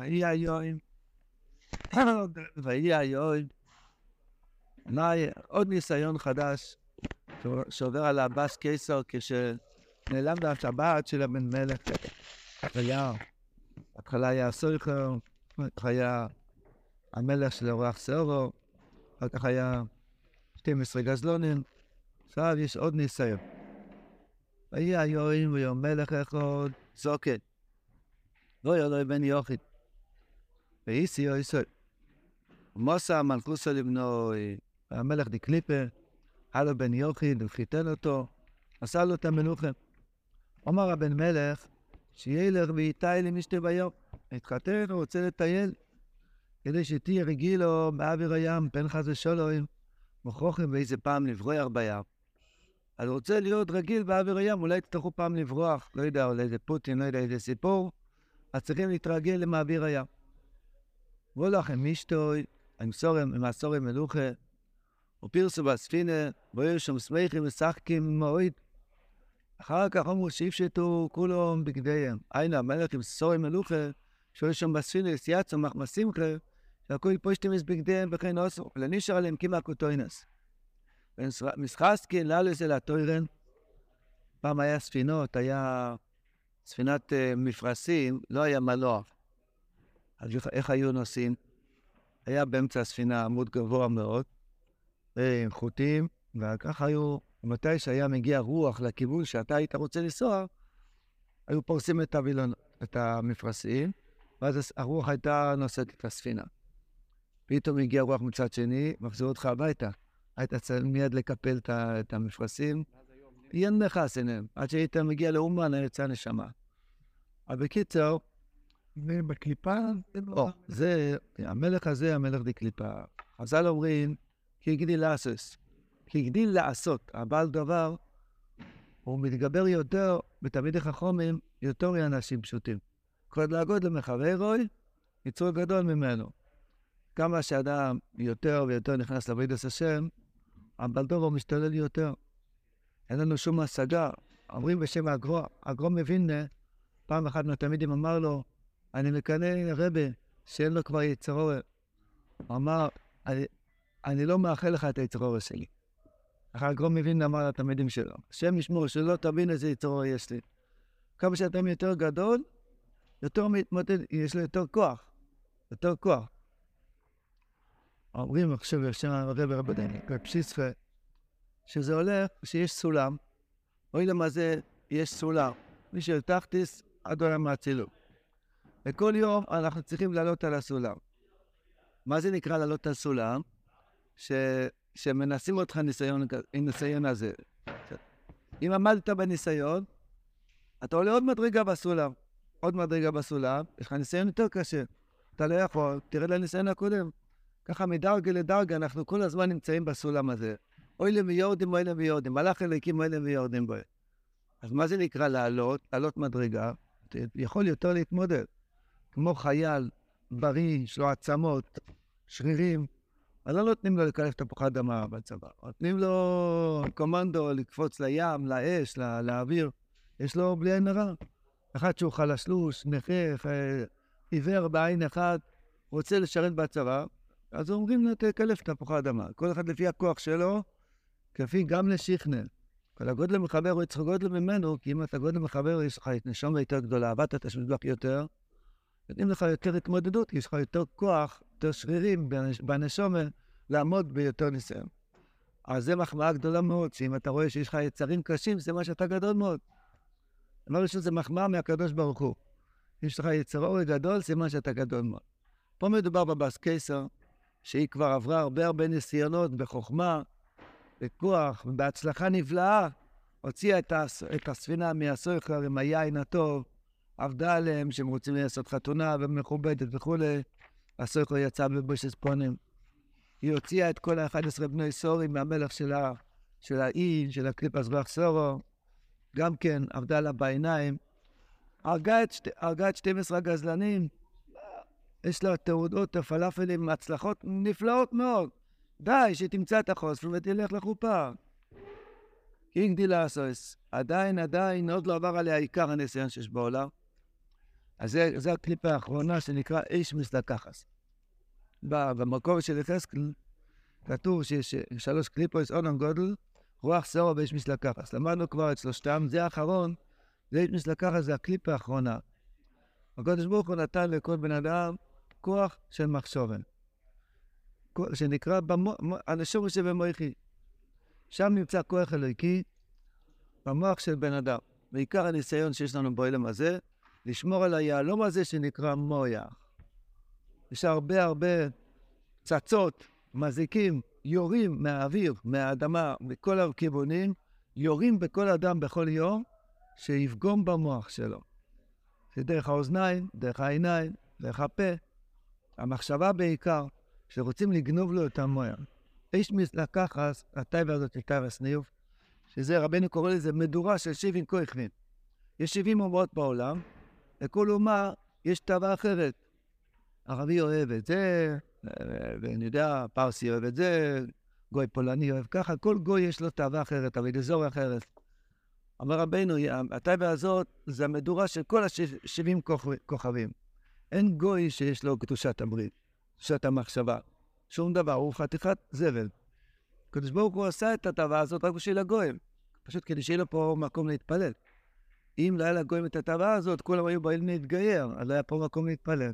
ויהי היום, ויהי היום, עוד ניסיון חדש שעובר על הבאס קיסר כשנעלם השבת של הבן מלך. היה, בהתחלה היה סויכר, היה המלך של אורח סורו, אחר כך היה 12 גזלונים, עכשיו יש עוד ניסיון. ויהי היום ויום מלך אחד זוקן. לא לו בן יוכית. ואיסי יויסוי. מוסה מלכוסה לבנו, המלך דקליפה, היה לו בן יוכיד, הוא חיתן אותו, עשה לו את המלוכה. אמר הבן מלך, שילך ויטייל עם אשתי ביום. התחתן, הוא רוצה לטייל, כדי שתהיה רגילו באוויר הים, פן חס ושלום, מוכרחים באיזה פעם לברוח בים. אז רוצה להיות רגיל באוויר הים, אולי יצטרכו פעם לברוח, לא יודע, אולי זה פוטין, לא יודע איזה סיפור, אז צריכים להתרגל למאוויר הים. מישטוי, עם סורם, עם הסורם מלוכה, ופירסו בספינה, והיו שם שמחים משחקים מאוד. אחר כך אמרו שיפשטו כולם בגדיהם. היינו המלך עם סורם מלוכה, שהיו שם בספינה, סייצו מחמסימכה, שהכוי פושטים את בגדיהם וכן עשו, ולנישר עליהם כמעט כותוינס. ומסחסקין לאלו זה לטוירן, פעם היה ספינות, היה ספינת uh, מפרשים, לא היה מלוח. אז איך היו נוסעים? היה באמצע הספינה עמוד גבוה מאוד, עם חוטים, וככה היו, מתי שהיה מגיע רוח לכיוון שאתה היית רוצה לנסוע, היו פורסים את, הווילון, את המפרשים, ואז הרוח הייתה נושאת את הספינה. פתאום הגיע רוח מצד שני, מחזיר אותך הביתה. היית צריך מיד לקפל את המפרשים. אין לך סינם. עד שהיית מגיע לאומן, יצאה נשמה. אבל בקיצור... זה בקליפה? או, זה, המלך הזה, המלך דקליפה. חז"ל אומרים, כי הגדיל לעשות. כי הגדיל לעשות. הבעל דבר, הוא מתגבר יותר בתלמידי חכומים, יותר מאנשים פשוטים. כל להגוד למחברוי, יצרו גדול ממנו. כמה שאדם יותר ויותר נכנס לעבודת השם, הבלדורו משתולל יותר. אין לנו שום השגה. אומרים בשם הגרו, הגרו מבין, פעם אחת מהתלמידים אמר לו, אני מקנא רבה שאין לו כבר יצרור. אמר, אני, אני לא מאחל לך את היצרור שלי. אחר הגרו מבין אמר לתלמידים שלו, השם ישמור שלא תבין איזה יצרור יש לי. כמה שאתה יותר גדול, יותר מתמודד, יש לו יותר כוח. יותר כוח. אומרים עכשיו בשם הרב רבי פשיסחה, שזה הולך, שיש סולם, אוי למה זה, יש סולם. מי שתחתיס עד עולם האצילות. וכל יום אנחנו צריכים לעלות על הסולם. מה זה נקרא לעלות על סולם? ש... שמנסים אותך ניסיון, ניסיון הזה. אם עמדת בניסיון, אתה עולה עוד מדרגה בסולם. עוד מדרגה בסולם, יש לך ניסיון יותר קשה. אתה לא יכול, תרד לניסיון הקודם. ככה מדרגה לדרגה, אנחנו כל הזמן נמצאים בסולם הזה. אוי להם ויורדים, אוי להם ויורדים. מלאך אלוקים, אוי להם ויורדים בו. אז מה זה נקרא לעלות? לעלות מדרגה. יכול יותר להתמודד. כמו חייל בריא, יש לו עצמות, שרירים, אז לא נותנים לו לקלף תפוחי אדמה בצבא. נותנים לו קומנדו לקפוץ לים, לאש, לא, לאוויר. יש לו בלי עין הרע. אחד שהוא חלשלוש, נכה, עיוור בעין אחת, רוצה לשרת בצבא, אז אומרים לו, תקלף תפוחי אדמה. כל אחד לפי הכוח שלו, כפי גם לשכנל. כל הגודל מחבר הוא יצטרך גודל ממנו, כי אם אתה גודל מחבר, יש לך נשום יותר גדולה, עבדת את השמזבח יותר, נותנים לך יותר התמודדות, יש לך יותר כוח, יותר שרירים בנשומה, לעמוד ביותר ניסיון. אז זו מחמאה גדולה מאוד, שאם אתה רואה שיש לך יצרים קשים, זה מה שאתה גדול מאוד. דבר ראשון, זה מחמאה מהקדוש ברוך הוא. יש לך יצר אורי גדול, זה מה שאתה גדול מאוד. פה מדובר בבאס קיסר, שהיא כבר עברה הרבה הרבה ניסיונות בחוכמה, בכוח, בהצלחה נפלאה, הוציאה את. את הספינה מהסויכר עם היין הטוב, עבדה עליהם שהם רוצים לעשות חתונה ומכובדת וכולי. הסויכר יצא בבושס פונים. היא הוציאה את כל ה-11 בני סורים מהמלך שלה, של האי, של הקליפס רוח סורו. גם כן עבדה לה בעיניים. הרגה את, שת... הרגה את 12 הגזלנים. יש לה תעודות הפלאפלים, הצלחות נפלאות מאוד. די, שתמצא את החוסן ותלך לחופה. די לאסוס, עדיין, עדיין, עוד לא עבר עליה עיקר הניסיון שיש בעולם. אז זה, הקליפה האחרונה שנקרא איש מסלקחס. במקור של יחזקאל כתוב שיש שלוש קליפות, אונן גודל, רוח סורו ואיש מסלקחס. למדנו כבר את שלושתם, זה האחרון, זה איש מסלקחס, זה הקליפה האחרונה. הקדוש ברוך הוא נתן לכל בן אדם כוח של מחשובן, שנקרא הנשום שבמוחי. שם נמצא כוח אלוהיקי במוח של בן אדם. בעיקר הניסיון שיש לנו בעולם הזה, לשמור על היהלום הזה שנקרא מויח. יש הרבה הרבה צצות, מזיקים, יורים מהאוויר, מהאדמה, מכל הכיוונים, יורים בכל אדם בכל יום, שיפגום במוח שלו. זה דרך האוזניים, דרך העיניים, דרך הפה. המחשבה בעיקר, שרוצים לגנוב לו את המוח. איש לקחס, הטייבה הזאת של טייבה ניוב, שזה, רבנו קורא לזה מדורה של שבעים כהכנין. יש שבעים אומות בעולם, לכל אומה יש טבע אחרת. ערבי אוהב את זה, ואני יודע, פרסי אוהב את זה, גוי פולני אוהב ככה, כל גוי יש לו תאווה אחרת, אבל אזור אחרת. אמר רבנו, הטייבה הזאת זה המדורה של כל השבעים כוכבים. אין גוי שיש לו קדושת הברית, קדושת המחשבה. שום דבר, הוא חתיכת זבל. הקדוש ברוך הוא עשה את הטבעה הזאת רק בשביל הגויים, פשוט כדי שיהיה לו פה מקום להתפלל. אם לא היה לגויים את הטבעה הזאת, כולם היו באים להתגייר, אז לא היה פה מקום להתפלל.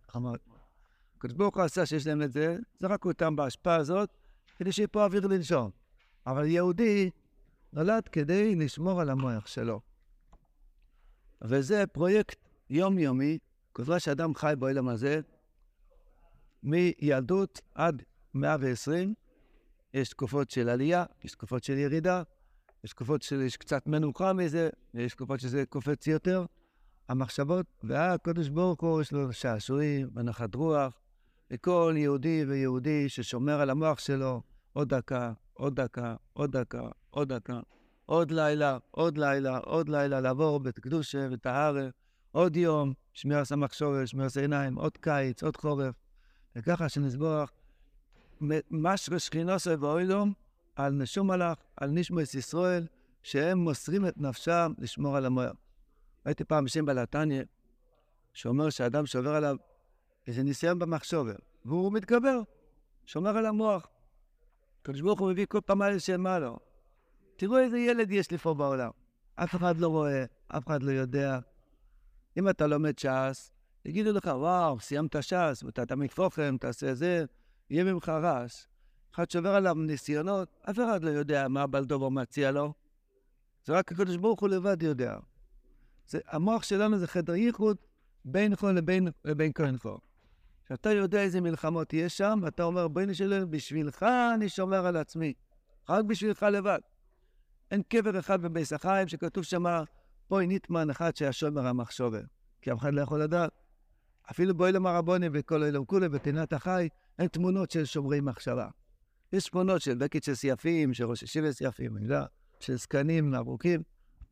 הקדוש ברוך הוא עשה שיש להם את זה, זרקו אותם בהשפעה הזאת, כדי שיהיה פה אוויר לנשום. אבל יהודי נולד כדי לשמור על המוח שלו. וזה פרויקט יומיומי, כל שאדם חי בעולם הזה, מילדות עד 120, יש תקופות של עלייה, יש תקופות של ירידה, יש תקופות שיש קצת מנוחה מזה, ויש תקופות שזה קופץ יותר. המחשבות, והקדוש ברוך הוא יש לו שעשועים, הנחת רוח, לכל יהודי ויהודי ששומר על המוח שלו עוד דקה, עוד דקה, עוד דקה, עוד דקה, עוד לילה, עוד לילה, עוד לילה, לעבור בית קדושה וטהרה, עוד יום, שמירה סמך שורש, שמירה עיניים, עוד קיץ, עוד חורף, וככה שנסבוח משהו שכינוסו ואוילום על נשום מלאך, על נשמוס ישראל, שהם מוסרים את נפשם לשמור על המוח. ראיתי פעם שם בלתניה, שאומר שאדם שעובר עליו איזה ניסיון במחשובר, והוא מתגבר, שומר על המוח. הקדוש ברוך הוא מביא כל פעם מה לו. תראו איזה ילד יש לי פה בעולם. אף אחד לא רואה, אף אחד לא יודע. אם אתה לומד ש"ס, יגידו לך, וואו, סיימת ש"ס, ואתה תמיד פוכם, תעשה זה, יהיה ממך רעש. אחד שעובר עליו ניסיונות, אף אחד לא יודע מה בלדובר מציע לו. זה רק הקדוש ברוך הוא לבד יודע. זה, המוח שלנו זה חדר ייחוד בינך לבין, לבין כהנכו. שאתה יודע איזה מלחמות יש שם, ואתה אומר, בואי שלי, בשבילך אני שומר על עצמי. רק בשבילך לבד. אין קבר אחד בביס החיים שכתוב שם, בואי ניטמן אחד שהשומר המחשובר. כי אף אחד לא יכול לדעת. אפילו בואי למרבוני וכל אילום כולי בפינת החי, אין תמונות של שומרי מחשבה. יש תמונות של בקית של סייפים, של ראש אני יודע, של זקנים ארוכים.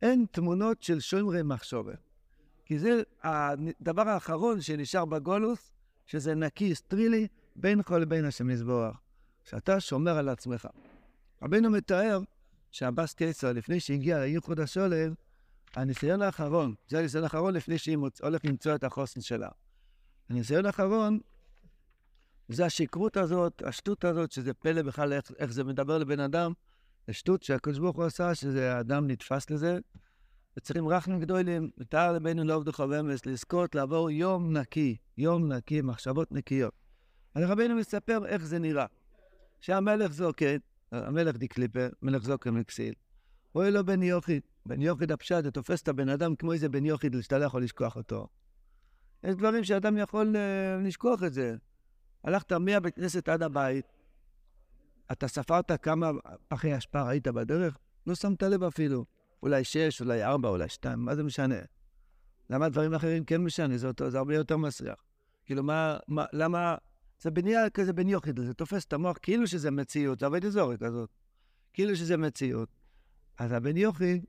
אין תמונות של שומרי מחשובת. כי זה הדבר האחרון שנשאר בגולוס, שזה נקי, סטרילי, בינך לבין השם יזבורך. שאתה שומר על עצמך. רבינו מתאר שהבאס קיסר, לפני שהגיע לייחוד השולם, הניסיון האחרון, זה הניסיון האחרון לפני שהיא. הולכת למצוא את החוסן שלה. הניסיון האחרון זה השכרות הזאת, השטות הזאת, שזה פלא בכלל איך, איך זה מדבר לבן אדם. זה שטות שהקדוש ברוך הוא עשה, שזה האדם נתפס לזה. וצריכים רחמים גדולים, ותאר לבנו לעובדו חבמס, לזכות לעבור יום נקי, יום נקי, מחשבות נקיות. אז רבינו מספר איך זה נראה. שהמלך זוקן, המלך דיקליפר, מלך זוקן מקסיל, רואה לו בן יוחיד. בן יוחיד הפשט, זה תופס את הבן אדם כמו איזה בן יוחיד, שאתה לא יכול לשכוח אותו. יש דברים שאדם יכול uh, לשכוח את זה. הלכת מהבית כנסת עד הבית, אתה ספרת כמה פחי אשפה ראית בדרך? לא שמת לב אפילו. אולי שש, אולי ארבע, אולי שתיים, מה זה משנה? למה דברים אחרים כן משנה? זה, אותו, זה הרבה יותר מסריח. כאילו, מה, מה, למה... זה בנייה כזה בן יוחיד, זה תופס את המוח כאילו שזה מציאות, זה עבד אזורי כזאת. כאילו שזה מציאות. אז הבן יוחיד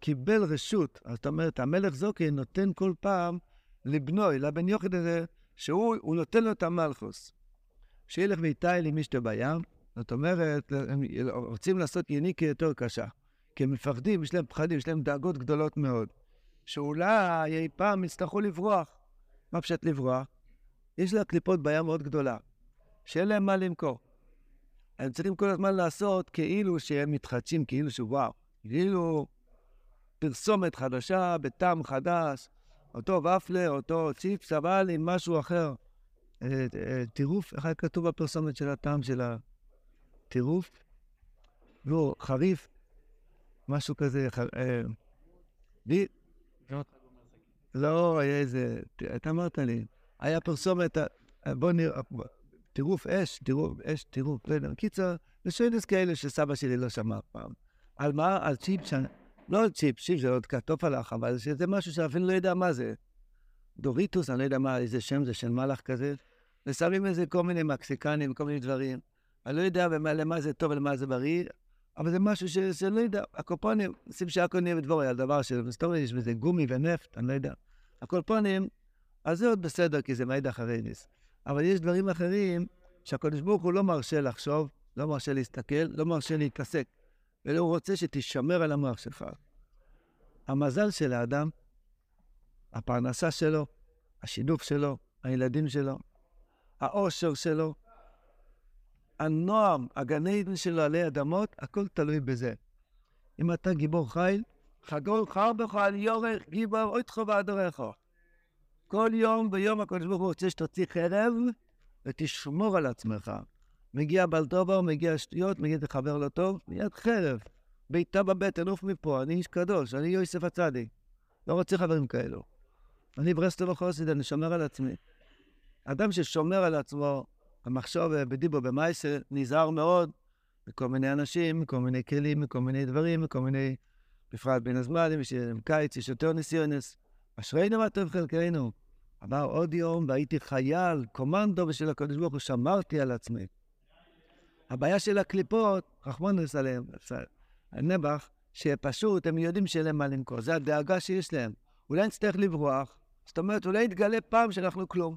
קיבל רשות, זאת אומרת, המלך זוקי נותן כל פעם לבנוי, לבן יוחיד הזה, שהוא נותן לו את המלכוס. שילך ויטייל עם אשתו בים, זאת אומרת, הם רוצים לעשות יניקה יותר קשה. כי הם מפחדים, יש להם פחדים, יש להם דאגות גדולות מאוד. שאולי אי פעם יצטרכו לברוח. מה פשט לברוח? יש לקליפות בעיה מאוד גדולה, שאין להם מה למכור. הם צריכים כל הזמן לעשות כאילו שהם מתחדשים, כאילו שוואו, כאילו פרסומת חדשה בטעם חדש, אותו ופלר, אותו צ'יפס, אבל עם משהו אחר. אה, אה, טירוף, איך היה כתוב בפרסומת של הטעם של הטירוף? לא, חריף, משהו כזה. אה, לא, היה איזה, אתה אמרת לי, היה פרסומת, בוא נראה, טירוף אש, טירוף אש, טירוף. קיצר, לשוינס כאלה שסבא שלי לא שמע פעם. על מה? על צ'יפ, לא צ'יפ, צ'יפ זה עוד כתוב עליך, אבל זה משהו שאפילו לא יודע מה זה. דוריטוס, אני לא יודע מה, איזה שם זה של מלאך כזה. ושמים איזה כל מיני מקסיקנים, כל מיני דברים. אני לא יודע למה זה טוב ולמה זה בריא, אבל זה משהו ש... שלא יודע. הקופונים, עושים שהכל נהיה בדבורי על דבר של... אומרת, יש בזה גומי ונפט, אני לא יודע. הקופונים, אז זה עוד בסדר, כי זה מעיד אחרי ניס. אבל יש דברים אחרים שהקדוש ברוך הוא לא מרשה לחשוב, לא מרשה להסתכל, לא מרשה להתעסק. אלא הוא רוצה שתישמר על המוח שלך. המזל של האדם, הפרנסה שלו, השידוך שלו, הילדים שלו, העושר שלו, הנועם, הגן עדן שלו עלי אדמות, הכל תלוי בזה. אם אתה גיבור חיל, חגור חר בך על יורך גיבור אויתך ועדורך. כל יום ויום הקדוש ברוך הוא רוצה שתוציא חרב ותשמור על עצמך. מגיע בלטובר, מגיע שטויות, מגיע לחבר לא טוב, מיד חרב. בעיטה בבטן, עוף מפה, אני איש קדוש, אני יוסף הצדיק. לא רוצה חברים כאלו. אני ברסלב החוסיד, אני שומר על עצמי. אדם ששומר על עצמו, במחשוב, בדיבו, במייסר, נזהר מאוד מכל מיני אנשים, מכל מיני כלים, מכל מיני דברים, מכל מיני... בפרט בין הזמנים, יש קיץ, יש יותר ניסיונס. אשרינו מה טוב חלקנו. עבר עוד יום והייתי חייל, קומנדו בשביל הקדוש ברוך הוא, שמרתי על עצמי. הבעיה של הקליפות, רחמנוס עליהם, הנבח, שפשוט הם יודעים שאין להם מה למכור, זה הדאגה שיש להם. אולי נצטרך לברוח, זאת אומרת, אולי יתגלה פעם שאנחנו כלום.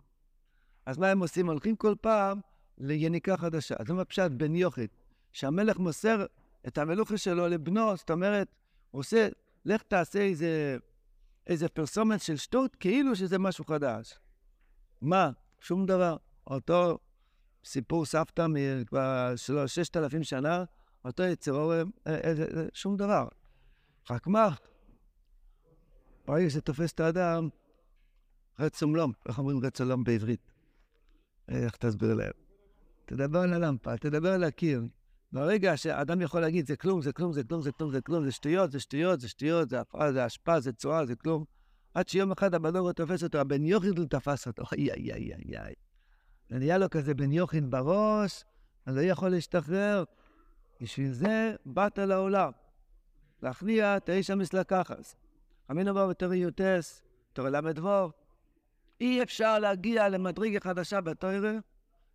אז מה הם עושים? הולכים כל פעם ליניקה חדשה. אז זה פשט בן יוכד, שהמלך מוסר את המלוכה שלו לבנו, זאת אומרת, הוא עושה, לך תעשה איזה, איזה פרסומת של שטות, כאילו שזה משהו חדש. מה? שום דבר. אותו סיפור סבתא כבר ששת אלפים שנה, אותו יצר אורם, אה, אה, אה, שום דבר. רק מה? ברגע שתופס את האדם, רצומלום, איך אומרים רצומלום בעברית? איך תסביר להם? תדבר על הלמפה, תדבר על הקיר. ברגע שאדם יכול להגיד, זה כלום, זה כלום, זה כלום, זה כלום, זה כלום, זה שטויות, זה שטויות, זה שטויות, זה הפרעה, זה השפעה, זה צורה, זה כלום. עד שיום אחד הבנורו תופס אותו, הבן יוחידל תפס אותו, איי, איי, איי, איי. ונהיה לו כזה בן יוחין בראש, אז לא יכול להשתחרר. בשביל זה באת לעולם, להכניע את האיש המסלקחס. אמינו בו בתור יוטס, תור ל"ו. אי אפשר להגיע למדרגה חדשה בתוירה,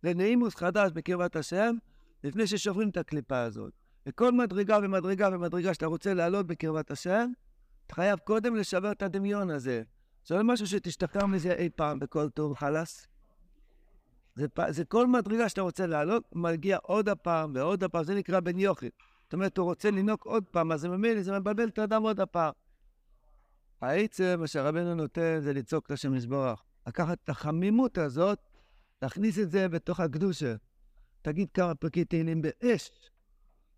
לנעימוס חדש בקרבת השם, לפני ששוברים את הקליפה הזאת. וכל מדרגה ומדרגה ומדרגה שאתה רוצה לעלות בקרבת השם, אתה חייב קודם לשבר את הדמיון הזה. זה לא משהו שתשתחרר מזה אי פעם בכל טור חלאס. זה, זה כל מדרגה שאתה רוצה לעלות, מגיע עוד הפעם ועוד הפעם, זה נקרא בן יוכי. זאת אומרת, הוא רוצה לנהוג עוד פעם, אז זה ממילא, זה מבלבל את האדם עוד הפעם. העצם, מה שהרבנו נותן, זה לצעוק את השם ישברך. לקחת את החמימות הזאת, להכניס את זה בתוך הקדושה. תגיד כמה פרקי תהילים באש.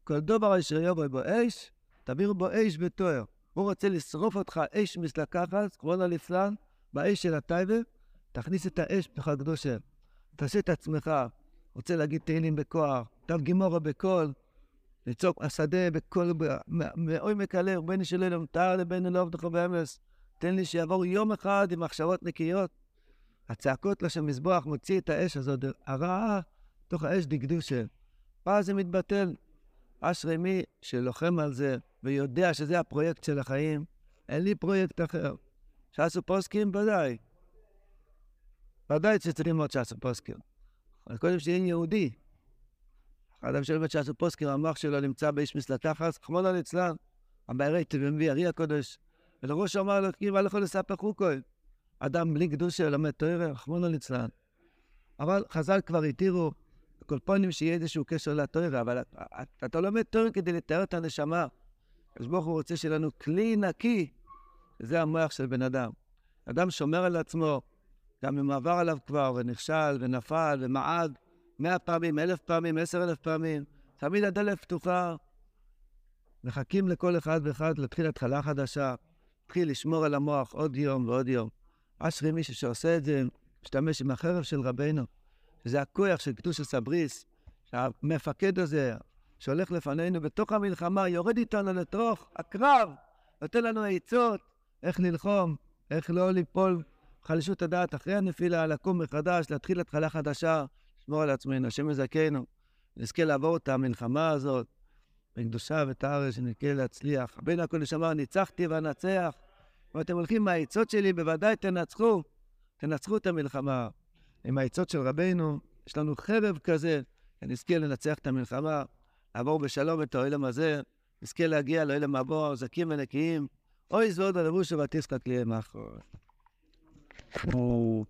כל דובר אשר יבוא בו אש, תביאו בו אש בתואר. הוא רוצה לשרוף אותך אש מסלקחת, כבוד הליצלן, באש של הטייבה, תכניס את האש בתוך הקדושה. תעשה את עצמך, רוצה להגיד תהילים בכוח, תו גימורה בקול, לצעוק השדה בקול, מעומק הלב, בין שלא תאר לבין אלוהים עבדך באמס. תן לי שיעבור יום אחד עם מחשבות נקיות. הצעקות לשם מזבוח מוציא את האש הזאת, הרעה, תוך האש דקדושה. ואז זה מתבטל. אשרי מי שלוחם על זה ויודע שזה הפרויקט של החיים, אין לי פרויקט אחר. שעשו פוסקים ודאי. ודאי שצריכים ללמוד פוסקים. אבל קודם שיהיה יהודי. האדם שלומד שעשו פוסקים, המוח שלו נמצא באיש מסלקחס, חמוד על אצלם. הבערי תבמבי, ארי הקודש. ולראש אמר לו, כאילו, הלכו לספר חוקוי. אדם בלי קדושה לומד תואר, רחמונו ליצלן. אבל חז"ל כבר התירו כל פונים שיהיה איזשהו קשר לתואר, אבל אתה לומד תואר כדי לתאר את הנשמה. אז ברוך הוא רוצה שיהיה לנו כלי נקי, זה המוח של בן אדם. אדם שומר על עצמו, גם אם עבר עליו כבר ונכשל ונפל ומעד מאה פעמים, אלף פעמים, עשר אלף פעמים, תמיד הדלת פתוחה. מחכים לכל אחד ואחד להתחיל התחלה חדשה, להתחיל לשמור על המוח עוד יום ועוד יום. אשרי מישהו שעושה את זה, משתמש עם החרב של רבנו, שזה הכוח של קדוש הסבריס, שהמפקד הזה, שהולך לפנינו בתוך המלחמה, יורד איתנו לתוך הקרב, נותן לנו עצות איך ללחום, איך לא ליפול חלשות הדעת אחרי הנפילה, לקום מחדש, להתחיל התחלה חדשה, לשמור על עצמנו, השם יזכנו, נזכה לעבור את המלחמה הזאת, בקדושה וטהרה, שנזכה להצליח. רבינו הקודש אמר, ניצחתי ואנצח. אם אתם הולכים מהעצות שלי, בוודאי תנצחו, תנצחו את המלחמה. עם העצות של רבינו, יש לנו חרב כזה, שנזכה לנצח את המלחמה, לעבור בשלום את העולם הזה, נזכה להגיע לעולם הבא, זקים ונקיים. אוי זו עוד הלבוש ובתיסקק לי מאחור. no